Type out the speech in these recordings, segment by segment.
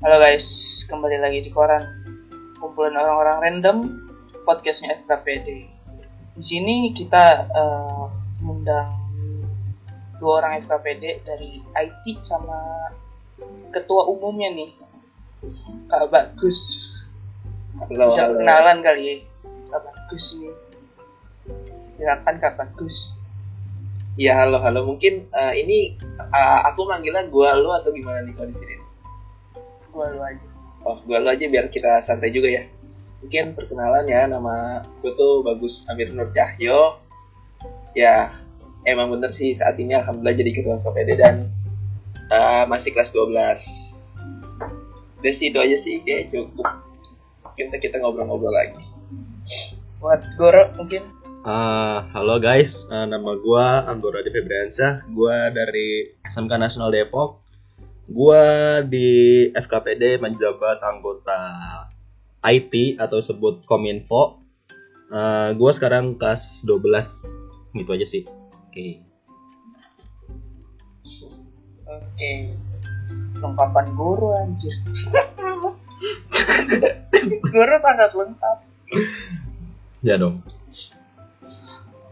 Halo guys, kembali lagi di koran kumpulan orang-orang random podcastnya FKPD. Di sini kita mengundang dua orang FKPD dari IT sama ketua umumnya nih, Kak Bagus. Halo, Bisa halo. kenalan kali ya, Kak Bagus ini. Silakan Kak Bagus. Iya, halo, halo. Mungkin eh, ini eh, aku manggilnya gua lu atau gimana nih kalau di sini? Gua lu aja. Oh, gua lu aja biar kita santai juga ya. Mungkin perkenalan ya, nama gue tuh Bagus Amir Nur Cahyo. Ya, emang bener sih saat ini alhamdulillah jadi ketua KPD dan eh, masih kelas 12. Udah sih itu aja sih kayak cukup. Kita kita ngobrol-ngobrol lagi. Buat Goro mungkin. Ah, halo guys, Ah, nama gua Anggora Adi Febriansyah. Gua dari SMK Nasional Depok. Gua di FKPD menjabat anggota IT atau sebut Kominfo. Ah, gua sekarang kelas 12. Gitu aja sih. Oke. Oke. Lengkapan guru anjir. guru sangat lengkap. Ya dong.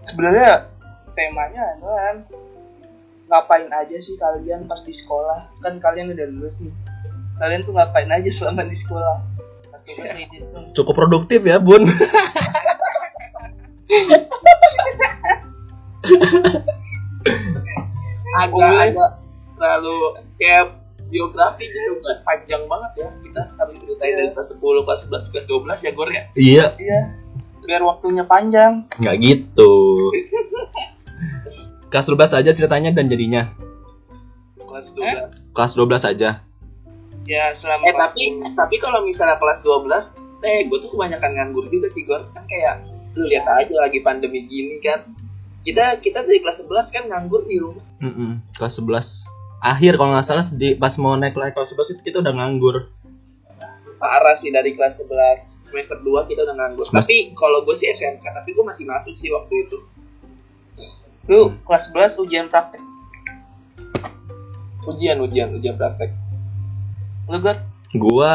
Sebenarnya temanya adalah ngapain aja sih kalian pas di sekolah? Kan kalian udah lulus nih. Kalian tuh ngapain aja selama di sekolah? Oke, ini itu. Cukup produktif ya, Bun. agak-agak terlalu kayak biografi gitu kan panjang banget ya kita harus ceritain dari kelas 10, kelas 11, kelas 12 ya Gor ya iya, Iya. Biar waktunya panjang. nggak gitu. Kelas 12 aja ceritanya dan jadinya. kelas Eh? 12 Kelas 12 aja. Ya selama eh tapi tapi kalau misalnya kelas 12 eh gue tuh kebanyakan nganggur juga sih Gor. Kan kayak lu lihat aja lagi pandemi gini kan. Kita kita dari kelas 11 kan nganggur di rumah. Mm-mm, kelas 11 akhir kalau nggak salah di pas mau naik naik kelas 11 itu kita udah nganggur. Parah sih dari kelas 11 semester 2 kita udah nganggur. Semester- tapi kalau gue sih SMK tapi gue masih masuk sih waktu itu lu kelas 11 ujian praktek. ujian ujian ujian praktek Lu Gor? gua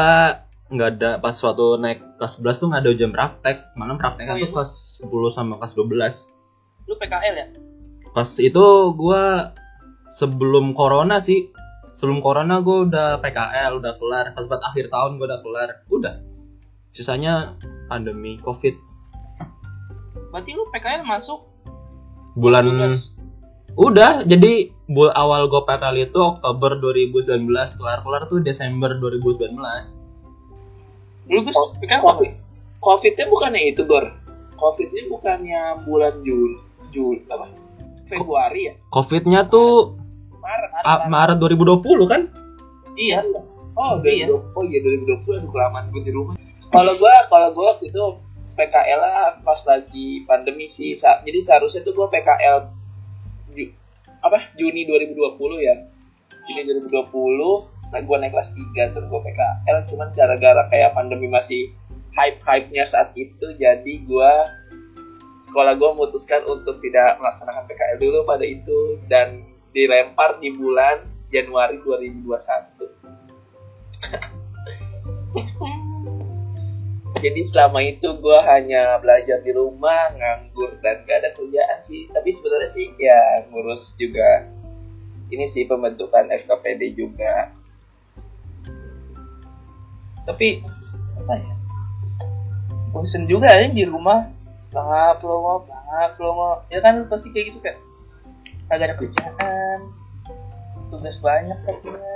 nggak ada pas waktu naik kelas 11 tuh nggak ada ujian praktek malah Oh, prakteknya iya. tuh kelas 10 sama kelas 12 Lu PKL ya? pas itu gua sebelum corona sih sebelum corona gua udah PKL udah kelar pas buat akhir tahun gua udah kelar udah sisanya pandemi covid Berarti lu PKL masuk Iya. Bulan 12. udah jadi bul awal gue PKL itu Oktober 2019 kelar kelar tuh Desember 2019 Dulu Gus Oh, PKL Covid. Covidnya bukannya itu Gor Covidnya bukannya bulan Jul Jul apa? Februari ya? Covidnya tuh Maret. A- Maret 2020 kan? Iya. oh Iya. 2020 oh iya 2020 aduh kelamaan gue di rumah. Kalau gua kalau gua waktu itu PKL lah pas lagi pandemi sih. Sa- jadi seharusnya tuh gua PKL Ju- apa? Juni 2020 ya. Juni 2020 nah gua naik kelas 3 terus gua PKL cuman gara-gara kayak pandemi masih hype-hype-nya saat itu jadi gua sekolah gua memutuskan untuk tidak melaksanakan PKL dulu pada itu. Dan dilempar di bulan Januari 2021 jadi selama itu gue hanya belajar di rumah nganggur dan gak ada kerjaan sih tapi sebenarnya sih ya ngurus juga ini sih pembentukan FKPD juga Tapi apa ya? Bosen juga ya di rumah. Bangap longo, bangap longo. Ya kan pasti kayak gitu kayak kagak ada kerjaan. Tugas banyak katanya.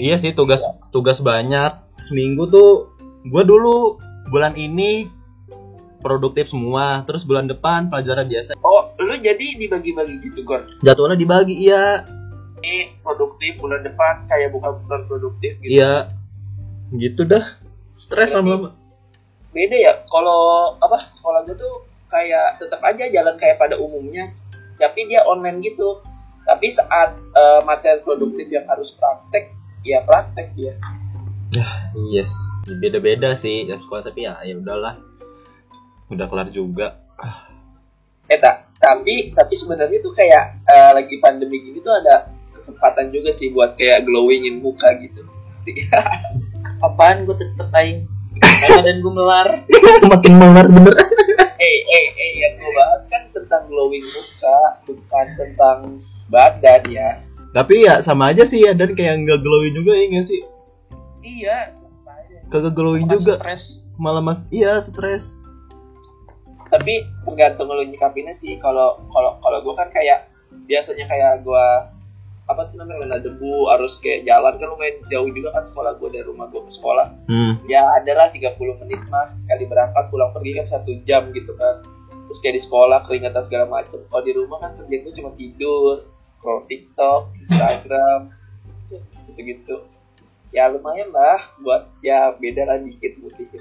iya sih tugas tugas banyak seminggu tuh gue dulu bulan ini produktif semua terus bulan depan pelajaran biasa. Oh lu jadi dibagi-bagi gitu Gor jadwalnya dibagi iya. Ini produktif bulan depan kayak bukan bulan produktif gitu. Iya. Gitu dah. Stres lama-lama. beda ya kalau apa sekolah gue tuh kayak tetap aja jalan kayak pada umumnya tapi dia online gitu. Tapi saat eh, materi produktif yang harus praktek ya praktek dia yes. Beda-beda sih ya sekolah tapi ya ya udahlah. Udah kelar juga. Eh tak tapi tapi sebenarnya tuh kayak eh, lagi pandemi gini tuh ada kesempatan juga sih buat kayak glowingin muka gitu. Pasti. Apaan gue tetep aing badan gue melar. Makin melar bener. Eh eh eh yang gue bahas kan tentang glowing muka bukan tentang badan ya. Tapi ya sama aja sih ya dan kayak nggak glowing juga ya nggak sih iya kagak glowing Bukan juga. stres. Malah mak iya stres. Tapi tergantung lu nyikapinnya sih. Kalau kalau kalau gue kan kayak biasanya kayak gue apa tuh namanya kena debu harus kayak jalan. Kan lumayan jauh juga kan sekolah gue dari rumah gue ke sekolah. Hmm. ya adalah 30 menit mah sekali berangkat pulang pergi kan satu jam gitu kan. Terus kayak di sekolah keringatan segala macem. Kalau di rumah kan kerjaan gue cuma tidur scroll tiktok instagram gitu gitu ya lumayan lah buat ya beda lah dikit putihnya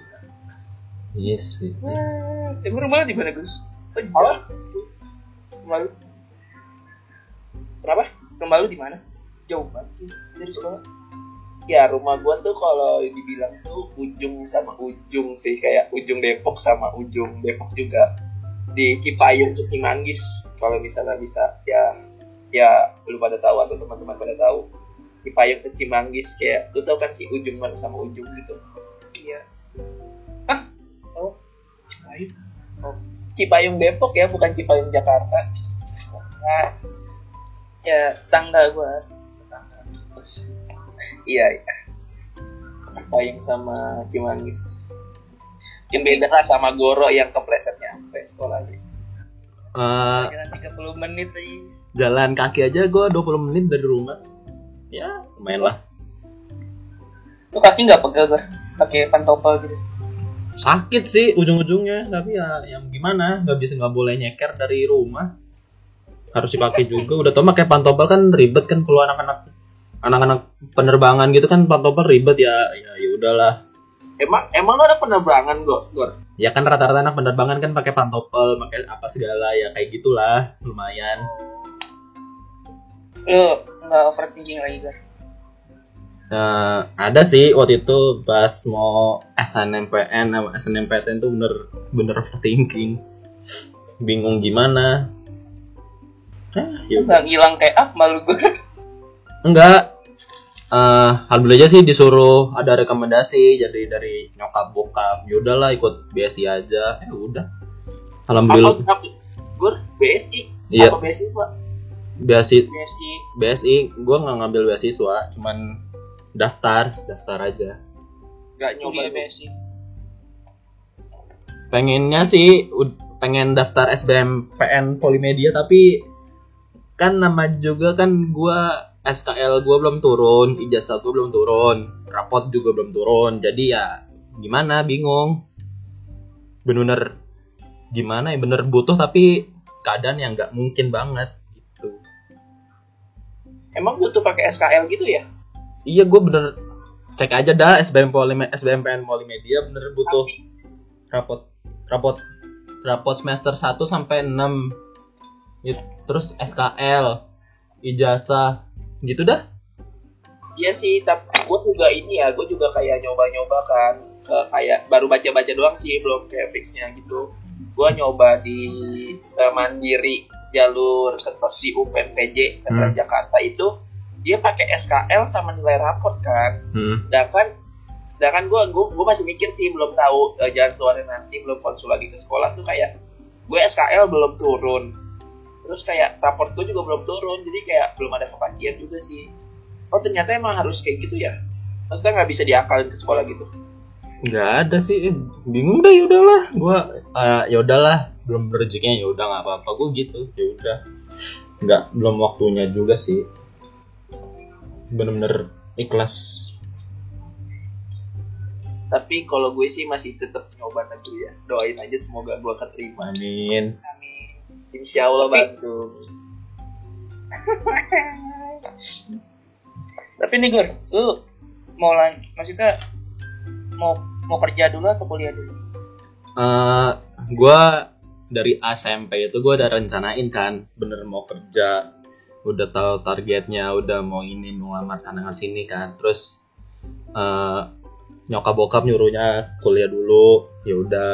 iya sih Wah, emang rumah di mana Gus? Oh, di Apa? Kenapa? Rumah lu di mana? Jauh banget dari sekolah. ya rumah gua tuh kalau dibilang tuh ujung sama ujung sih kayak ujung Depok sama ujung Depok juga di Cipayung ke Cimanggis kalau misalnya bisa ya ya lu pada tahu atau teman-teman pada tahu Cipayung ke Cimanggis kayak lu tau kan sih ujung mana sama ujung gitu Iya. Hah? Oh, Cipayung. Oh, Cipayung Depok ya bukan Cipayung Jakarta nah. Ya, tangga gua. Iya iya Cipayung sama Cimanggis yang beda lah sama Goro yang kepleset nyampe sekolah deh Eh, Jalan 30 menit aja. jalan kaki aja gue 20 menit dari rumah ya lumayan lah. Lu kaki nggak pegel gua? Pakai pantopel gitu. sakit sih ujung-ujungnya. Tapi ya yang gimana? Nggak bisa nggak boleh nyeker dari rumah. Harus dipakai juga. Udah tau pakai pantopel kan ribet kan kalau anak-anak anak-anak penerbangan gitu kan pantopel ribet. Ya ya ya udahlah. Emang emang lu ada penerbangan Gor? Gor? Ya kan rata-rata anak penerbangan kan pakai pantopel pakai apa segala. Ya kayak gitulah. Lumayan Lu nggak overthinking lagi gua. Nah, ada sih waktu itu pas mau SNMPN sama SNMPTN tuh bener bener overthinking. Bingung gimana. Ah, Lu ya nggak ngilang kayak ah malu gua. enggak. Eh alhamdulillah aja sih disuruh ada rekomendasi jadi dari nyokap bokap ya udahlah ikut BSI aja. Ya udah. Alhamdulillah. apa, apa Gor BSI Iya. apa BSI Iya sih. BSI gue nggak ngambil beasiswa cuman daftar daftar aja. Nggak nyoba basic. pengennya sih pengen daftar SBMPN Polimedia tapi kan nama juga kan gua SKL gua belum turun ijazah gua belum turun rapot juga belum turun. Jadi ya gimana? Bingung. Bener-bener gimana ya? Bener butuh tapi keadaan yang nggak mungkin banget emang butuh pakai SKL gitu ya? Iya gua bener cek aja dah SBM Polime SBMPN Polimedia bener butuh Tapi, rapot rapot rapot semester 1 sampai 6 Gitu. terus SKL ijazah gitu dah. Iya sih tapi gue juga ini ya gue juga kayak nyoba-nyoba kan ke kayak baru baca-baca doang sih belum kayak fixnya gitu. Gue nyoba di eh, mandiri jalur ketos di UPNPJ Sentra Hmm. Jakarta itu dia pakai SKL sama nilai raport kan. Hmm. sedangkan sedangkan gue gue gue masih mikir sih belum tahu eh, jalan keluarnya nanti belum konsul lagi ke sekolah tuh kayak gue SKL belum turun. Terus kayak raport gue juga belum turun jadi kayak belum ada kepastian juga sih. Oh ternyata emang harus kayak gitu ya? Maksudnya nggak bisa diakalin ke sekolah gitu? Nggak ada sih Eh, bingung dah ya udahlah. Gua eh, ya udahlah belum rezekinya ya udah nggak apa-apa. Gua gitu. Ya udah. Nggak belum waktunya juga sih. Bener-bener ikhlas. Tapi kalau gue sih masih tetap nyoba negeri ya. Doain aja semoga gue keterima. Amin. Amin. insya Allah Bandung. Tapi nih Gur, lu mau lan maksudnya mau mau kerja dulu atau kuliah dulu? eh gua dari SMP itu gua udah rencanain kan. Bener mau kerja udah tahu targetnya udah mau ini mau lamar sana sini kan. Terus eh nyokap bokap nyuruhnya kuliah dulu. Ya udah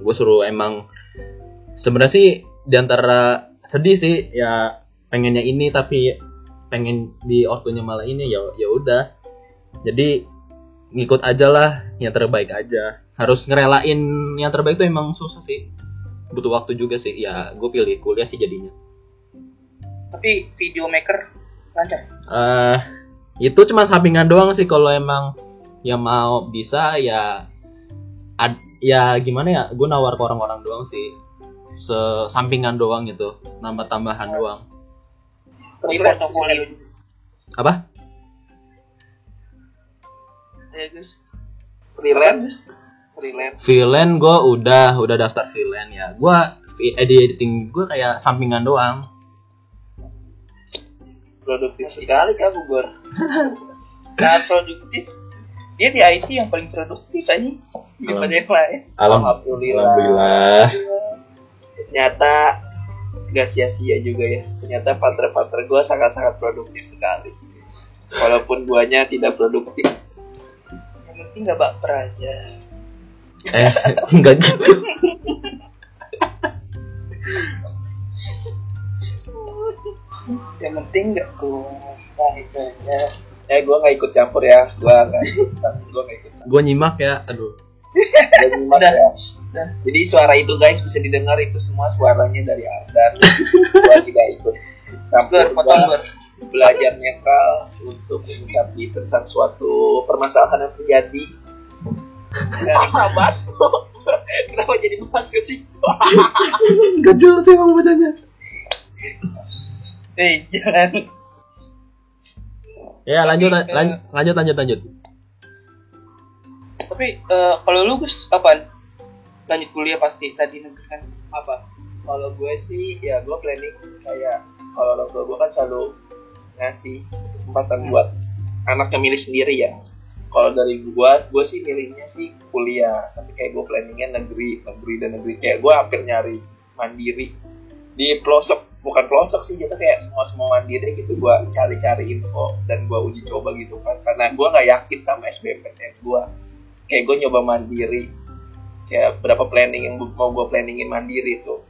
gue suruh emang sebenarnya sih di antara sedih sih ya pengennya ini tapi pengen di ortunya malah ini ya ya udah. Jadi ngikut aja lah yang terbaik aja. Harus ngerelain yang terbaik tuh emang susah sih butuh waktu juga sih. Ya gue pilih kuliah sih jadinya. Tapi video maker lancar. eh itu cuma sampingan doang sih. Kalau emang yang mau bisa ya ad- ya gimana ya? Gue nawar ke orang-orang doang sih. Sesampingan doang gitu. Nambah tambahan doang. Tapi portofolio. apa? Ya, freelance freelance freelance gue udah udah daftar freelance ya gue editing gue kayak sampingan doang produktif sekali kamu Gor Nah, produktif. Dia di IT yang paling produktif aja. Daripada yang lain. Alhamdulillah. Alhamdulillah. ternyata gak sia-sia juga ya ternyata partner-partner gue sangat-sangat produktif sekali walaupun guanya tidak produktif Yang penting gak baper aja. Eh enggak gitu Yang penting gak keluar. Nah, itu aja. eh gue nggak ikut campur ya gue nggak ikut gue nggak ikut gue nyimak ya aduh Gua nyimak Udah. ya Udah. jadi suara itu guys bisa didengar itu semua suaranya dari Ardan gue tidak ikut campur gor. belajar nyekal untuk menyikapi tentang suatu permasalahan yang terjadi sahabat kenapa jadi bahas ke situ? Gak jelas emang bacanya. Eh, jangan. ya lanjut Tapi, lan- lanjut lanjut lanjut. Tapi eh, kalau lu Gus kapan? Lanjut kuliah pasti tadi negeri kan. apa? Kalau gue sih ya gue planning kayak kalau orang tua gue kan selalu ngasih kesempatan buat anaknya milih sendiri ya kalau dari gue gue sih milihnya sih kuliah. Tapi kayak gue planningnya negeri negeri dan negeri. Kayak gue hampir nyari mandiri di pelosok. Bukan pelosok sih jatuh kayak semua semua mandiri gitu. Gue cari-cari info dan gue uji coba gitu kan. Karena gue nggak yakin sama SBMPTN gue kayak gue nyoba mandiri. Kayak berapa planning yang mau gue planningin mandiri tuh.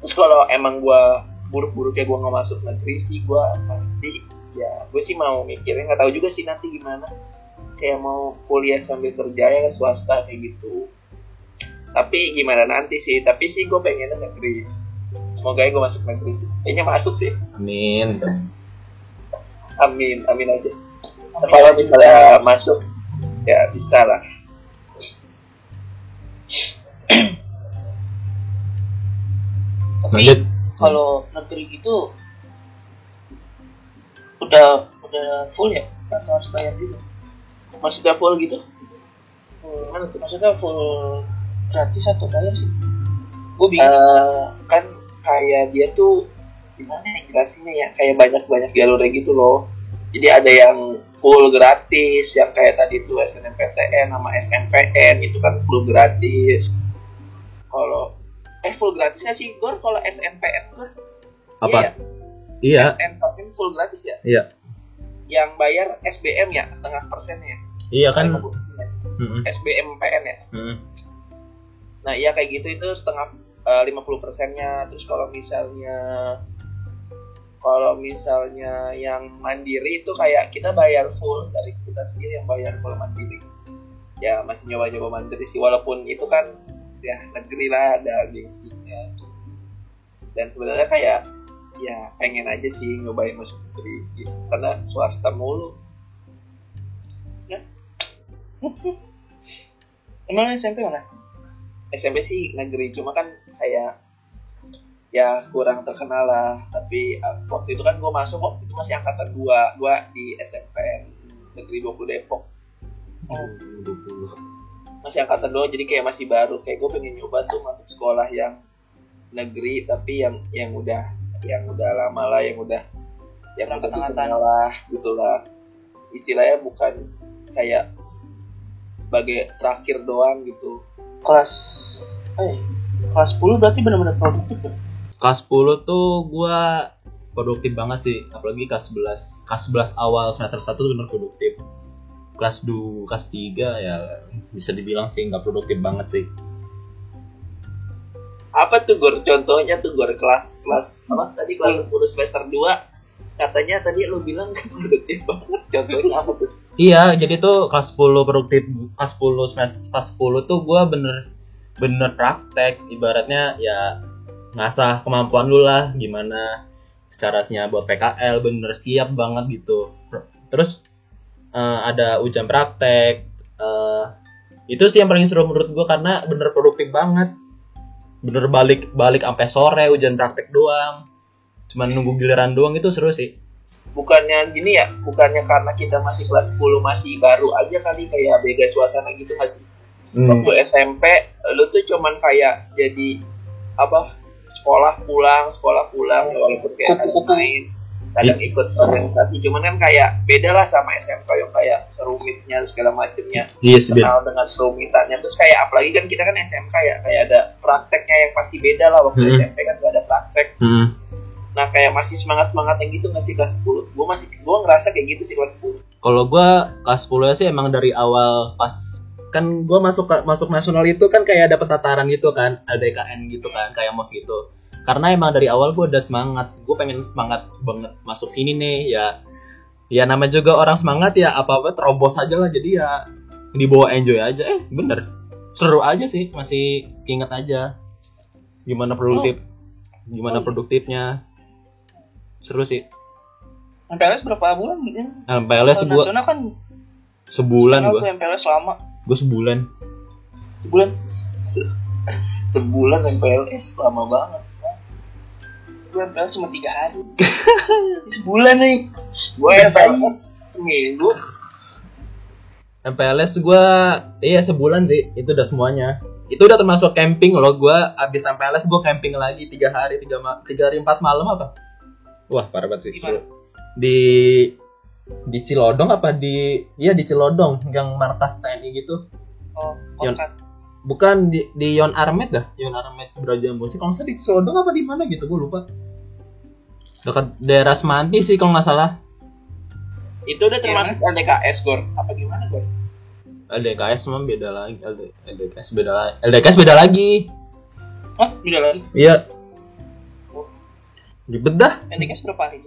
Terus kalau emang gue buruk-buruknya gue nggak masuk negeri sih gue pasti ya gue sih mau mikirin nggak tahu juga sih nanti gimana kayak mau kuliah sambil kerja ya swasta kayak gitu. Tapi gimana nanti sih? Tapi sih gue pengennya negeri. Semoga ya gue masuk negeri kayaknya masuk sih. Amin. Amin amin aja. Kalau misalnya masuk ya bisa lah. Tapi lanjut. Kalau negeri gitu udah udah full ya? Atau harus bayar juga? Maksudnya full gitu? Full, maksudnya full gratis atau bayar sih? Gue bingung. Eh, kan kayak dia tuh gimana ya jelasinnya ya? Kayak banyak banyak jalurnya gitu loh. Jadi ada yang full gratis yang kayak tadi tuh SNMPTN sama SNPN itu kan full gratis. Kalau eh full gratis nggak sih Gor? Kalau SNPN Gor apa? Iya, iya. Ya? SNPN full gratis ya? Iya. Yang bayar SBM ya setengah persennya iya kan Kayak Mm-mm. SBM PN ya Mm. Nah iya kayak gitu itu setengah lima puluh persennya. Terus kalau misalnya kalau misalnya yang mandiri itu kayak kita bayar full dari kita sendiri yang bayar full mandiri. Ya masih nyoba-nyoba mandiri sih walaupun itu kan ya negeri lah ada gengsinya. Dan sebenarnya kayak ya pengen aja sih nyobain masuk negeri gitu. karena swasta mulu. Emang SMP mana? SMP sih negeri cuma kan kayak ya kurang terkenal lah. Tapi uh, waktu itu kan gue masuk waktu itu masih angkatan gua gua di SMPN negeri 20 Depok. Oh, masih angkatan doang jadi kayak masih baru. Kayak gue pengen nyoba tuh masuk sekolah yang negeri tapi yang yang udah yang udah lama lah yang udah yang udah dikenal lah gitu lah. Istilahnya bukan kayak sebagai terakhir doang gitu. Kelas eh kelas 10 berarti benar-benar produktif ya? kelas 10 tuh gua produktif banget sih apalagi kelas 11 kelas 11 awal semester 1 tuh bener produktif. Kelas 2 kelas 3 ya bisa dibilang sih nggak produktif banget sih. Apa tuh gor? Contohnya tuh gor kelas kelas apa? Tadi kelas 10 semester 2 katanya tadi lu bilang produktif banget. Contohnya apa tuh Iya, jadi tuh kelas 10 produktif kelas 10 semester kelas 10 tuh gua bener bener praktek ibaratnya ya ngasah kemampuan lu lah gimana caranya buat PKL bener siap banget gitu. Terus eh, ada ujian praktek eh, itu sih yang paling seru menurut gua karena bener produktif banget. Bener balik balik sampai sore ujian praktek doang. Cuman nunggu giliran doang itu seru sih. Bukannya gini ya bukannya karena kita masih kelas 10 masih baru aja kali kayak beda suasana gitu mas Hmm. waktu SMP lu tuh cuman kayak jadi apa sekolah pulang sekolah pulang walaupun kayak kadang main kadang ikut organisasi cuman kan kayak beda lah sama SMK yang kayak serumitnya segala macemnya Iya Ben. kenal dengan kerumitannya terus kayak apalagi kan kita kan SMK ya kayak ada prakteknya yang pasti beda lah waktu Hmm. SMP kan gak ada praktek Hmm. Nah kayak masih semangat semangatnya gitu masih kelas 10 gue masih gue ngerasa kayak gitu sih kelas 10 Kalau gua kelas 10 sih emang dari awal pas kan gua masuk masuk nasional itu kan kayak ada petataran gitu kan, ada DKN gitu kan, kayak mos gitu. Karena emang dari awal gua udah semangat, gue pengen semangat banget masuk sini nih ya. Ya nama juga orang semangat ya apa-apa terobos aja lah jadi ya dibawa enjoy aja. Eh bener seru aja sih masih inget aja gimana produktif gimana produktifnya seru sih. MPLS berapa bulan gitu? MPLS Kalau gua nasional kan sebulan gua. MPLS lama. Gua sebulan. Sebulan. Se- sebulan MPLS lama banget gue MPLS cuma tiga hari. Sebulan nih. Gue Berapa MPLS seminggu. MPLS gua iya sebulan sih. Itu udah semuanya. Itu udah termasuk camping loh gua. Abis MPLS gua camping lagi tiga hari tiga tiga hari empat malam apa wah parah banget sih. Seru. di di Cilodong apa di iya di Cilodong yang markas TNI gitu. Oh Yon. bukan di, di Yon Armet dah. Yon Armet Braja Musi kalau di Cilodong apa di mana gitu gua lupa. Dekat daerah Semanti sih kalau nggak salah. Itu udah termasuk LDKS gor. Apa gimana gor? LDKS mah beda lagi. LD, LDKS beda lagi LDKS beda lagi. Hah? beda lagi? Iya ribet dah NDKS berapa hari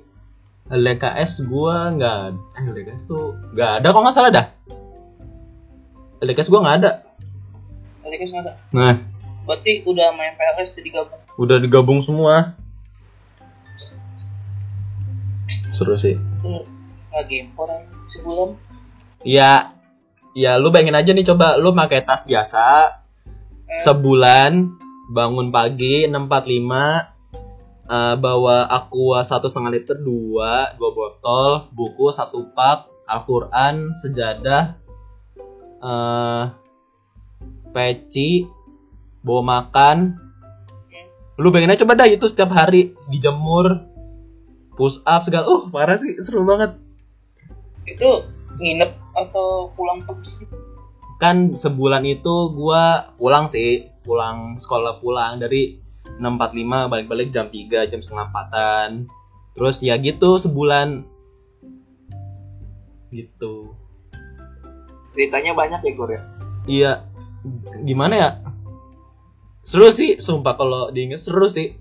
LDKS gua nggak ada. Eh, LDKS tuh nggak ada kok nggak salah dah. LDKS gua nggak ada. NDKS nggak ada Nah, berarti udah main MPLS jadi gabung udah digabung semua. Seru sih. nggak game orang sebulan Ya, ya lu bayangin aja nih coba lu pakai tas biasa Eh, sebulan bangun pagi 645 eh, bawa aqua satu setengah liter dua dua botol buku satu pak Al-Quran sejadah eh peci bawa makan. Lu aja coba dah itu setiap hari dijemur push up segala. Uh parah sih seru banget. Itu nginep atau pulang pergi? Kan sebulan itu gua pulang sih pulang sekolah pulang. Dari 6.45 balik-balik jam 3 jam setengah empatan. Terus ya gitu sebulan. Gitu. Ceritanya banyak ya gor ya? Iya. Gimana ya? Seru sih sumpah kalau diinget seru sih.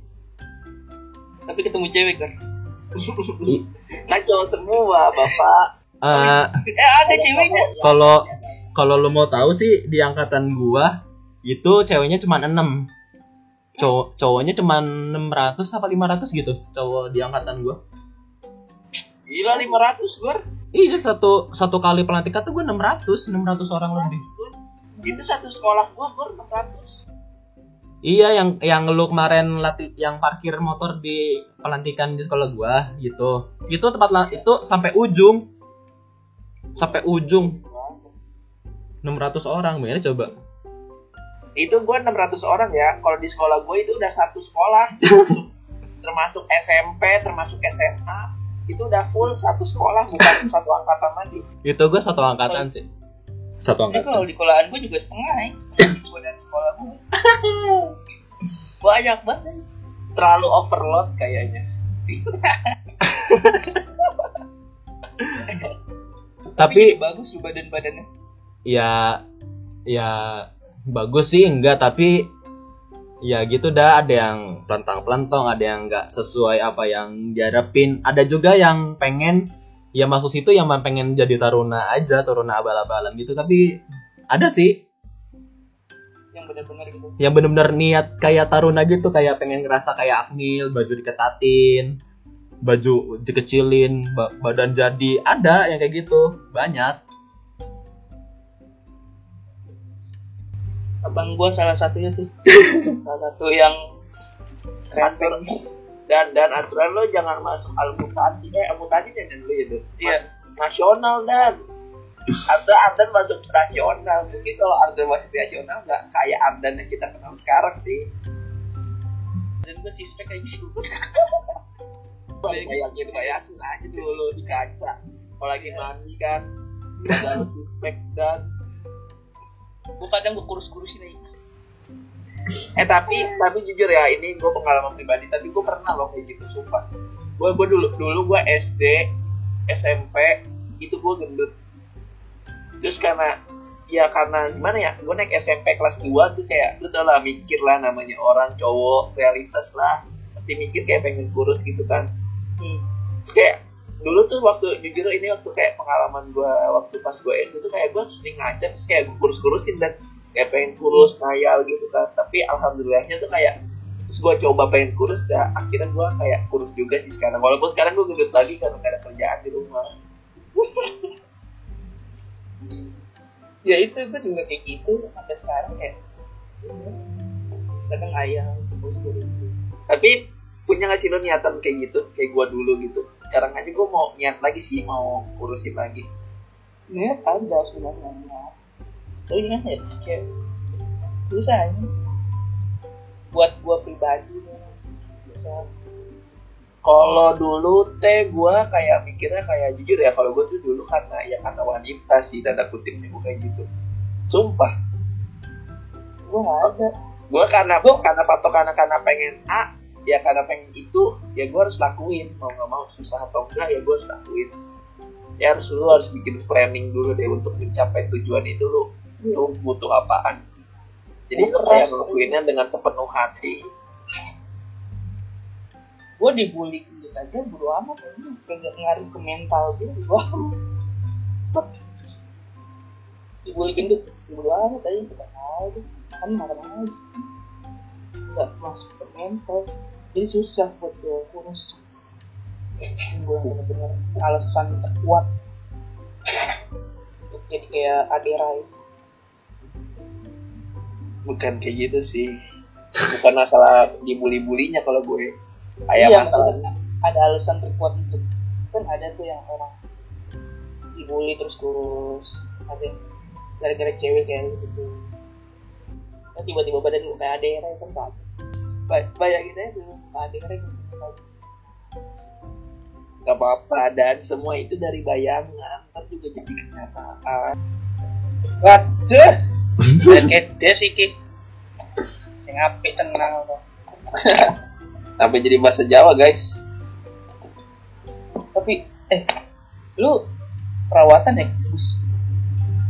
Tapi ketemu cewek kan cowok semua bapak. Eh, eh ada ceweknya? Kalau kalau lu mau tahu sih di angkatan gua itu ceweknya cuma 6 cowok cowoknya cuma 600 apa 500 gitu cowok di angkatan gua gila 500 gor Iya satu satu kali pelantikan tuh gue 600 600 orang lebih. itu satu sekolah gua gor 600 Iya yang yang lu kemarin latih yang parkir motor di pelantikan di sekolah gua gitu. Itu tempat la- itu sampai ujung. Sampai ujung 600 orang, gimana coba? Itu gua 600 orang ya. Kalau di sekolah gua itu udah satu sekolah. Termasuk, termasuk SMP termasuk SMA itu udah full satu sekolah bukan satu angkatan lagi. Itu gua satu angkatan sih. Satu Tapi kalau angkatan. di sekolahan gue juga setengah ya gue dari sekolah gue banyak banget. Terlalu overload kayaknya. Tapi bagus tuh badan-badannya. Ya ya bagus sih enggak tapi ya gitu dah ada yang pelentang pelentong ada yang nggak sesuai apa yang diharapin. Ada juga yang pengen ya masuk situ yang pengen jadi taruna aja taruna abal-abalan gitu tapi ada sih. Yang benar-benar gitu. Yang bener-bener niat kayak taruna gitu kayak pengen ngerasa kayak Akmil baju diketatin baju dikecilin ba- badan jadi ada yang kayak gitu banyak abang gua salah satunya tuh salah satu yang Atur, dan dan aturan lo jangan masuk al mutadi eh al mutadi dan lu itu Iya. Nasional dan. Atau Ardan masuk nasional mungkin kalau Ardan masuk nasional nggak kayak Ardan yang kita kenal sekarang sih. Dan gua sispek kayak gitu. Kayak gitu kayak asin aja dulu di kaca. Kalau lagi mandi kan. Ada suspek dan gua kadang gua kurus-kurusin aja eh tapi tapi jujur ya ini gue pengalaman pribadi tapi gue pernah loh kayak gitu sumpah. Gue gue dulu dulu gue SD SMP itu gue gendut. Terus karena ya karena gimana ya gue naik SMP kelas 2 tuh kayak lu tau lah mikir lah namanya orang cowok realitas lah. Pasti mikir kayak pengen kurus gitu kan. Hmm. terus kayak dulu tuh waktu jujur ini waktu kayak pengalaman gue waktu pas gue SD tuh kayak gue sering ngaca terus kayak gue kurus-kurusin dan kayak pengen kurus ngayal gitu kan. Tapi alhamdulillahnya tuh kayak terus gue coba pengen kurus dan akhirnya gue kayak kurus juga sih sekarang. Walaupun sekarang gue gendut lagi karena gak ada kerjaan di rumah. Ya itu gua juga kayak gitu sampai sekarang kayak kadang ayam kurus-kurus. Tapi punya gak sih lo niatan kayak gitu? Kayak gue dulu gitu. Sekarang aja gue mau niat lagi sih mau kurusin lagi. Niat ada sebenarnya tapi kan ya? Kayak susah ini buat gua pribadi susah. Kalau dulu teh gue kayak mikirnya kayak jujur ya kalau gue tuh dulu karena ya karena wanita sih tanda kutipnya gue kayak gitu. Sumpah. Gua nggak ada. Gue karena gue karena patokan karena pengen A ya karena pengen itu ya gue harus lakuin. Mau nggak mau susah atau enggak ya gue harus lakuin. Ya harus lu harus bikin planning dulu deh untuk mencapai tujuan itu lu. Lu butuh apaan. Jadi lu kayak ngelakuinnya dengan sepenuh hati. Gua dibully gitu aja bodo amat. Ini kayak ngaruh ke mental gue amat. dibully gendut bodo amat aja. Kita tahu kan marah aja. Nggak masuk ke mental jadi susah buat gue kurus gue bener-bener alasan terkuat. Untuk jadi kayak Adera itu bukan kayak gitu sih. Bukan masalah dibully-bulinya kalau gue. Kayak Iya, masalah maksudnya ada alasan terkuat untuk kan ada tuh yang orang dibully terus kurus ada yang gara-gara cewek kayak gitu. Kan tiba-tiba badan lu kayak adera kan tak bayangin aja dulu adera gitu nggak apa-apa dan semua itu dari bayangan. Ntar juga jadi kenyataan. Waduh. Kede sih ki. Yang apik tenang kok sampai jadi bahasa Jawa guys. Tapi eh lu perawatan ya?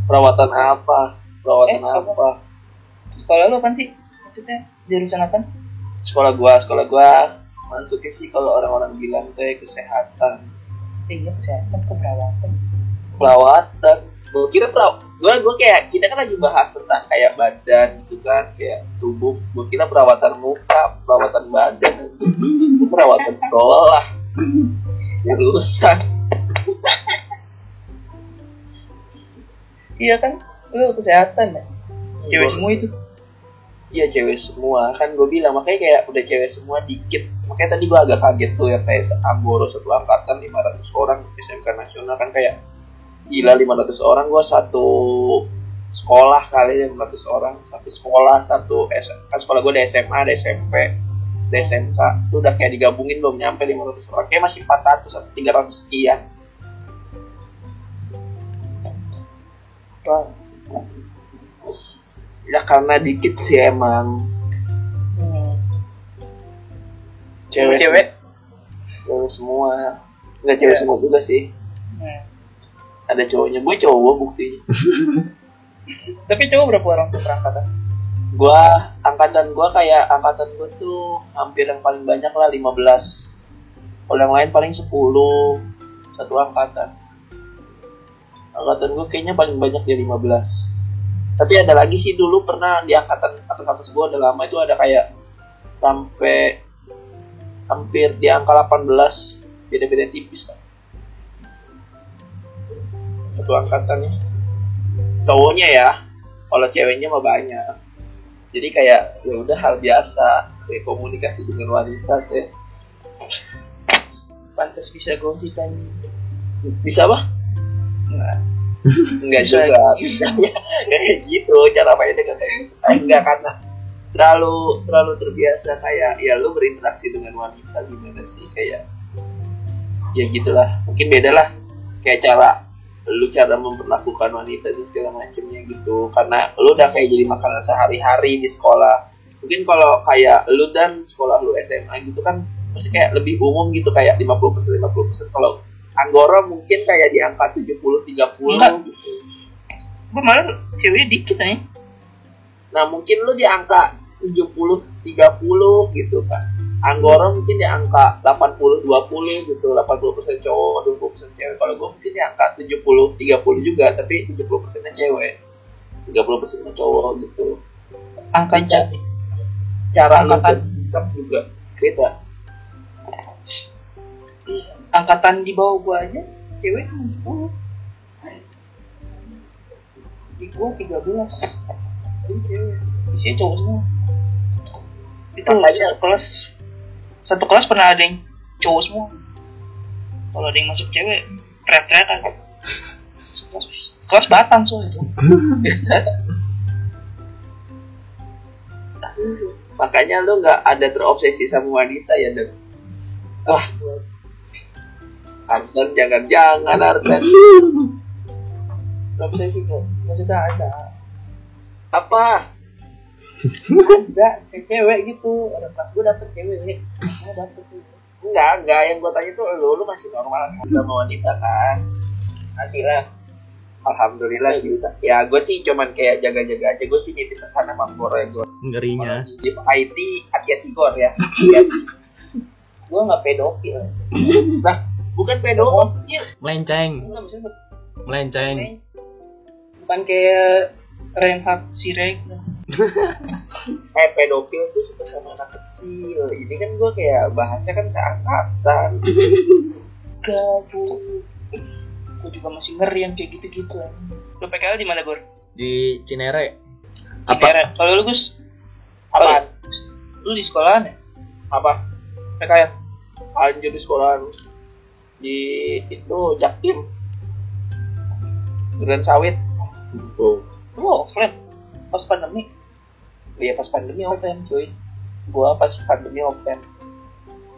Perawatan apa? Perawatan Eh, apa? apa? Sekolah lu kan sih? Maksudnya jurusan apa sekolah gua sekolah gua masuknya sih kalau orang-orang bilang tuh ya kesehatan. Iya kesehatan keperawatan. Perawatan. Gue kira peraw gue gue kayak kita kan lagi bahas tentang kayak badan gitu kan kayak tubuh. Gue kira perawatan muka perawatan badan itu perawatan sekolah. Jurusan iya kan? Lu kesehatan ya? Cewek Gua- semua itu Iya cewek semua. Kan gue bilang makanya kayak udah cewek semua dikit. Makanya tadi gue agak kaget tuh yang kayak Amboro satu angkatan 500 orang SMK nasional. Kan kayak gila 500 orang. Gue satu sekolah kali 500 orang. Satu sekolah satu S kan sekolah gue ada SMA ada SMP ada SMK itu udah kayak digabungin belum nyampe 500 orang. Kayak masih 400 atau 300 sekian. Wah. Ya karena dikit sih emang. Hmm. cewek? cewek cewek semua. Nggak cewek Iya. semua juga sih. Hmm. ada cowoknya. Gue cowok buktinya. Tapi cowok berapa orang tuh perangkatan? Gue angkatan gue kayak angkatan gue tuh hampir yang paling banyak lah 15 kalau yang lain paling 10 satu angkatan. Angkatan gue kayaknya paling banyak di 15 tapi ada lagi sih dulu pernah di angkatan atas atas gue udah lama itu ada kayak sampai hampir di angka 18 beda-beda tipis lah. Satu angkatannya. Cowoknya ya kalau ceweknya mah banyak. Jadi kayak ya udah hal biasa kayak komunikasi dengan wanita teh. Pantas bisa gosip kan bisa apa? Nggak enggak juga. Kayak gitu cara mainnya kayak gitu. Enggak karena terlalu terlalu terbiasa kayak ya lu berinteraksi dengan wanita gimana sih? Kayak ya gitulah. Mungkin beda lah. Kayak cara lu cara memperlakukan wanita dan segala macemnya gitu. Karena lu udah kayak jadi makanan sehari-hari di sekolah. Mungkin kalau kayak lu dan sekolah lu SMA gitu kan masih kayak lebih umum gitu kayak 50% 50% kalau Anggora mungkin kayak di angka 70 30 Enggak. gitu. gue malah ceweknya dikit aja Nah, mungkin lu di angka 70 30 gitu kan. Anggora mungkin di angka 80 20 gitu, 80% cowok, 20% cewek. Kalau gue mungkin di angka 70 30 juga, tapi 70%-nya cewek. 30%-nya cowok gitu. angkat Iya. Cara lu Angkatan. bersikap juga beda. Angkatan di bawah gua aja cewek cuma sepuluh di gua tiga belas. Ini cewek. Isinya cowok semua. Itu Makanya- satu kelas. Satu kelas pernah ada yang cowok semua. Kalau ada yang masuk cewek teriak-teriakan kelas, kelas batang soalnya Makanya lu nggak ada terobsesi sama wanita ya, dan Wah, Ardan jangan-jangan Ardan. Gak bisa sih kok maksudnya ada Apa? ada kayak cewek gitu ada kelas gua dapet cewek dapet Enggak, enggak. Yang gue tanya tuh lu, lu masih normal sama wanita kan? lah Alhamdulillah sih. Ya gue sih cuman kayak jaga-jaga aja. Gue sih nitip pesan sama Gor ya Gor. Ngerinya. Di IT hati-hati Gor ya. Hati-hati. gua nggak pedofil nah, bukan pedofil. Melenceng, Enggak, maksudnya melenceng. bukan kayak Reinhard Sirek Eh pedofil tuh suka sama anak kecil. Ini kan gue kayak bahasnya kan seangkatan. gabut gue juga masih ngeri yang kayak gitu-gitu lo PKL di mana Gor? Di Cinere. Apa? Kalau lu Gus Apaan? lu di sekolahan ya? Apa? PKL Anjir di sekolah di itu Jaktim. Duren Sawit. Oh. lu offline pas pandemi Iya pas pandemi offline cuy. Gua pas pandemi offline.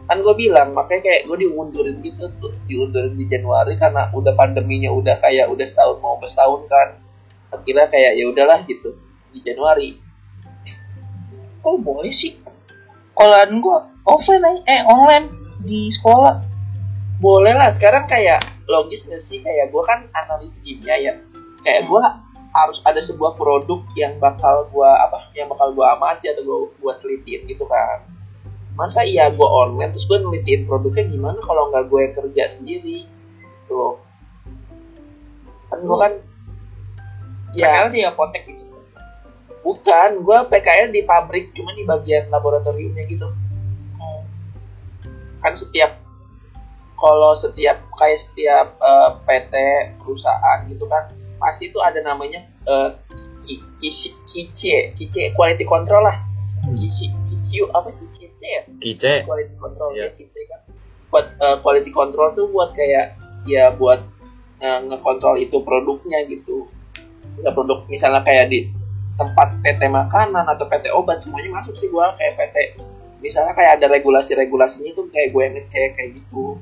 Kan gue bilang makanya kayak gue diundurin gitu tuh diundurin di Januari karena udah pandeminya udah kayak udah setahun mau setahun kan. Akhirnya kayak ya udahlah gitu di Januari. kok boleh sih sekolahan gua offline eh online di sekolah Boleh lah sekarang kayak logis gak sih? Kayak gue kan analis kimia ya. Kayak gue harus ada sebuah produk yang bakal gue apa yang bakal gue amati atau gue buat telitiin gitu kan. Masa iya gue online terus gue nelitiin produknya gimana kalau nggak gue kerja sendiri? Tuh kan gue kan PKL ya. Di apotek gitu. Bukan gue PKL di pabrik cuma di bagian laboratoriumnya gitu. Kan setiap kalau setiap kayak setiap eh, PT perusahaan gitu kan pasti itu ada namanya eh, ki- kici kice kice quality control lah. Kici kiciu apa sih kice ya? Kice. quality control Iya. ya kice kan. Buat eh, quality control tuh buat kayak ya buat eh, ngekontrol itu produknya gitu. Ya produk misalnya kayak di tempat PT makanan atau PT obat semuanya masuk sih gua kayak PT misalnya kayak ada regulasi-regulasinya itu kayak gue yang ngecek kayak gitu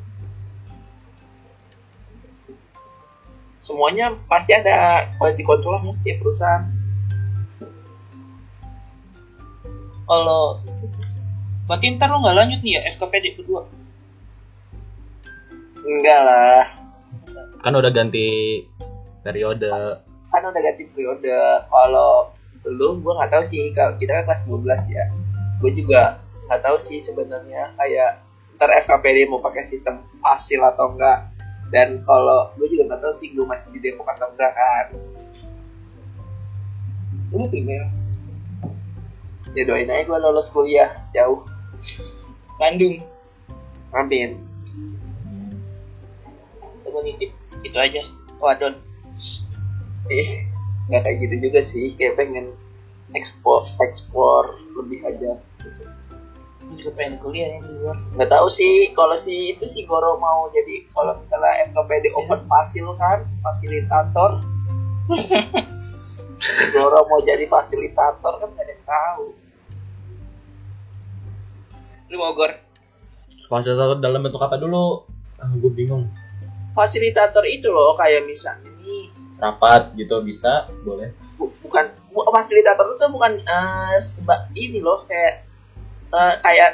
semuanya pasti ada quality controlnya setiap perusahaan. Kalau berarti ntar lu nggak lanjut nih ya FKPD kedua? Enggak lah. Kan udah ganti periode. kan udah ganti periode. Kalau lu gue nggak tahu sih. Kalau kita kan kelas 12 ya. Gue juga nggak tahu sih sebenarnya kayak ntar FKPD mau pakai sistem hasil atau enggak dan kalau gue juga nggak tahu sih gue masih di Depok atau enggak kan Lu female. ya doain aja gue lolos kuliah jauh Bandung. amin Coba nitip. Itu aja. Wadon. eh nggak kayak gitu juga sih kayak pengen ekspor ekspor lebih aja Gue juga pengen kuliah nih di luar. nggak tahu sih kalau si itu si Goro mau jadi kalau misalnya FKPD open fasil kan fasilitator Si Goro mau jadi fasilitator kan nggak ada yang tahu Lu mau gor? Fasilitator dalam bentuk apa dulu? Ah, gue bingung. fasilitator itu loh kayak misalnya nih Rapat gitu bisa, boleh. bu- bukan bu- fasilitator itu bukan eh, sebab ini loh kayak eh, kayak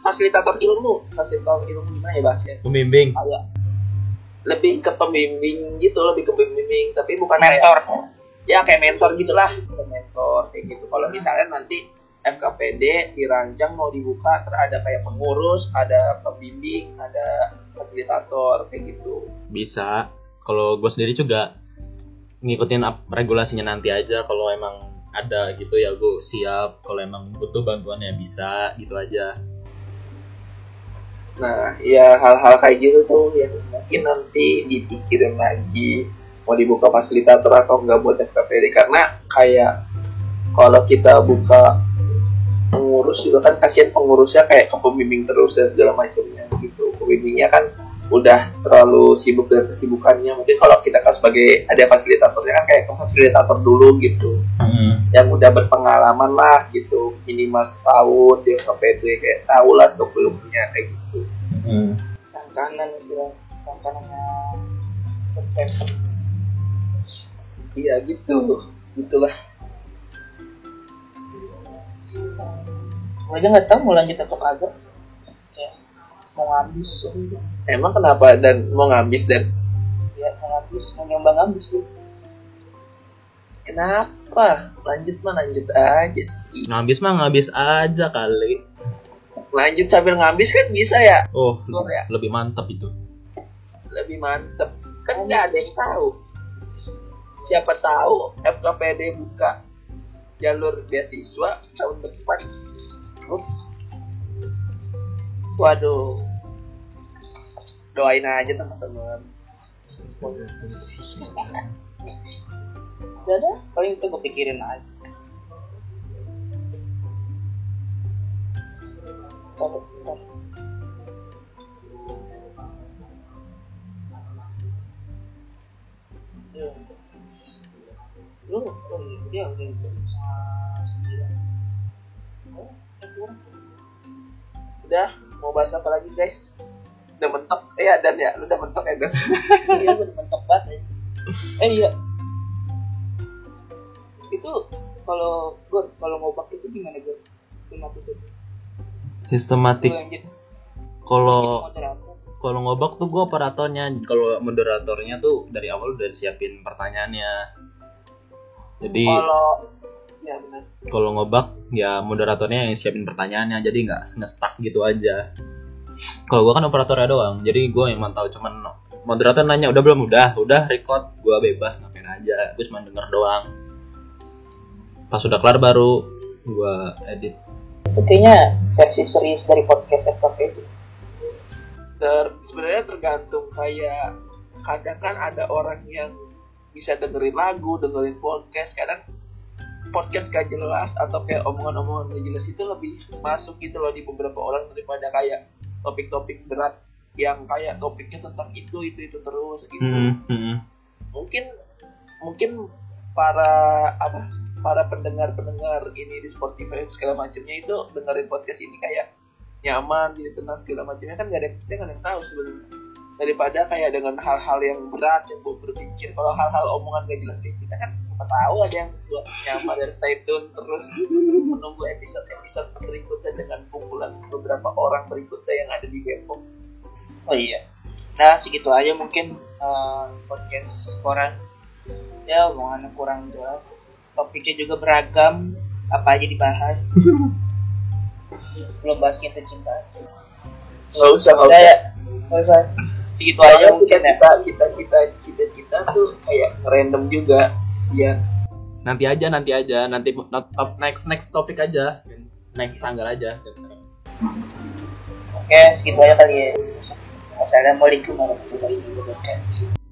fasilitator ilmu fasilitator ilmu gimana ya bahasnya Pembimbing. kayak lebih ke pembimbing gitu lebih ke pembimbing tapi bukan kayak Mentor. ya kayak mentor gitulah kayak mentor kayak gitu kalau misalnya nanti FKPD dirancang mau dibuka terus ada kayak pengurus ada pembimbing ada fasilitator kayak gitu Bisa. Kalau gue sendiri juga ngikutin regulasinya nanti aja. Kalau emang ada gitu ya gue siap. Kalau emang butuh bantuannya bisa gitu aja. nah ya hal-hal kayak gitu tuh yang mungkin nanti dipikirin lagi mau dibuka fasilitator atau enggak buat FKPD karena kayak kalau kita buka pengurus juga kan kasihan pengurusnya kayak ke pembimbing terus dan segala macamnya gitu pembimbingnya kan udah terlalu sibuk dengan kesibukannya. Mungkin kalau kita kan sebagai ada fasilitatornya kan kayak fasilitator dulu gitu. Yang udah berpengalaman lah gitu. Minimal setahun dia ke PD kayak tahu lah stok ilmunya kayak gitu. Tangan kanan. September. iya gitu. Gitulah. Gue aja nggak tahu mau lanjut atau kagak. Mau ngabis. emang kenapa dan mau ngabis dan Ya, mau ngabis. Mau nyoba ngabis gitu. kenapa lanjut mah lanjut aja sih Ngabis mah ngabis aja kali. lanjut sambil ngabis kan bisa ya Oh, Betul ya? lebih mantap itu. lebih mantep kan nggak ada yang tahu siapa tahu FKPD buka jalur beasiswa tahun depan Ups, Waduh. doain aja teman-teman Udah ada. Paling itu gue pikirin aja. Bentar, bentar. Iya. Lu, oh iya, dia udah udah mau bahas apa lagi guys? Udah mentok. Eh ya dan ya. Lu udah mentok ya guys iya gue mentok banget ya. eh iya. Itu kalau gue kalau ngobak itu gimana gue cuma itu? Sistematik. Kalau moderator. kalau ngobak tuh gue operatornya. Kalau moderatornya tuh dari awal udah siapin pertanyaannya. Jadi kalau ya benar. Kalau ngobak ya moderatornya yang siapin pertanyaannya jadi nggak ngestak gitu aja. Kalau gua kan operatornya doang jadi gua yang mantau cuman moderator nanya udah belum? Udah udah record. Gua bebas ngapain aja gua cuma denger doang. Pas udah kelar baru gua edit. Kayaknya versi serius dari podcast FKP itu ter sebenarnya tergantung kayak kadang kan ada orang yang bisa dengerin lagu dengerin podcast kadang podcast gak jelas atau kayak omongan-omongan gak jelas itu lebih masuk gitu loh di beberapa orang daripada kayak topik-topik berat yang kayak topiknya tentang itu itu itu terus gitu. Hmm, hmm. mungkin mungkin para apa para pendengar pendengar ini di Spotify segala macamnya itu dengerin podcast ini kayak nyaman jadi tenang segala macamnya. Kan gak ada kita nggak ada yang tahu sebenarnya. Daripada kayak dengan hal-hal yang berat yang buat berpikir. Kalau hal-hal omongan gak jelas kayak kita kan siapa tahu ada yang buat nyaman dan stay tune terus menunggu episode episode berikutnya dengan kumpulan beberapa orang berikutnya yang ada di Depok. Oh iya. Nah segitu aja mungkin eh, podcast koran. Ya omongannya kurang jelas. Topiknya juga beragam. Apa aja dibahas? Belum bahas cinta cinta. Nggak usah nggak udah usah. ya? Nggak usah. Segitu aja mungkin ya. cita-cita cita-cita cita-cita tuh kayak random juga kesian Nanti aja, nanti aja, nanti top next next topik aja. Next tanggal aja. oke segitu aja kali ya Wassalamualaikum warahmatullahi wabarakatuh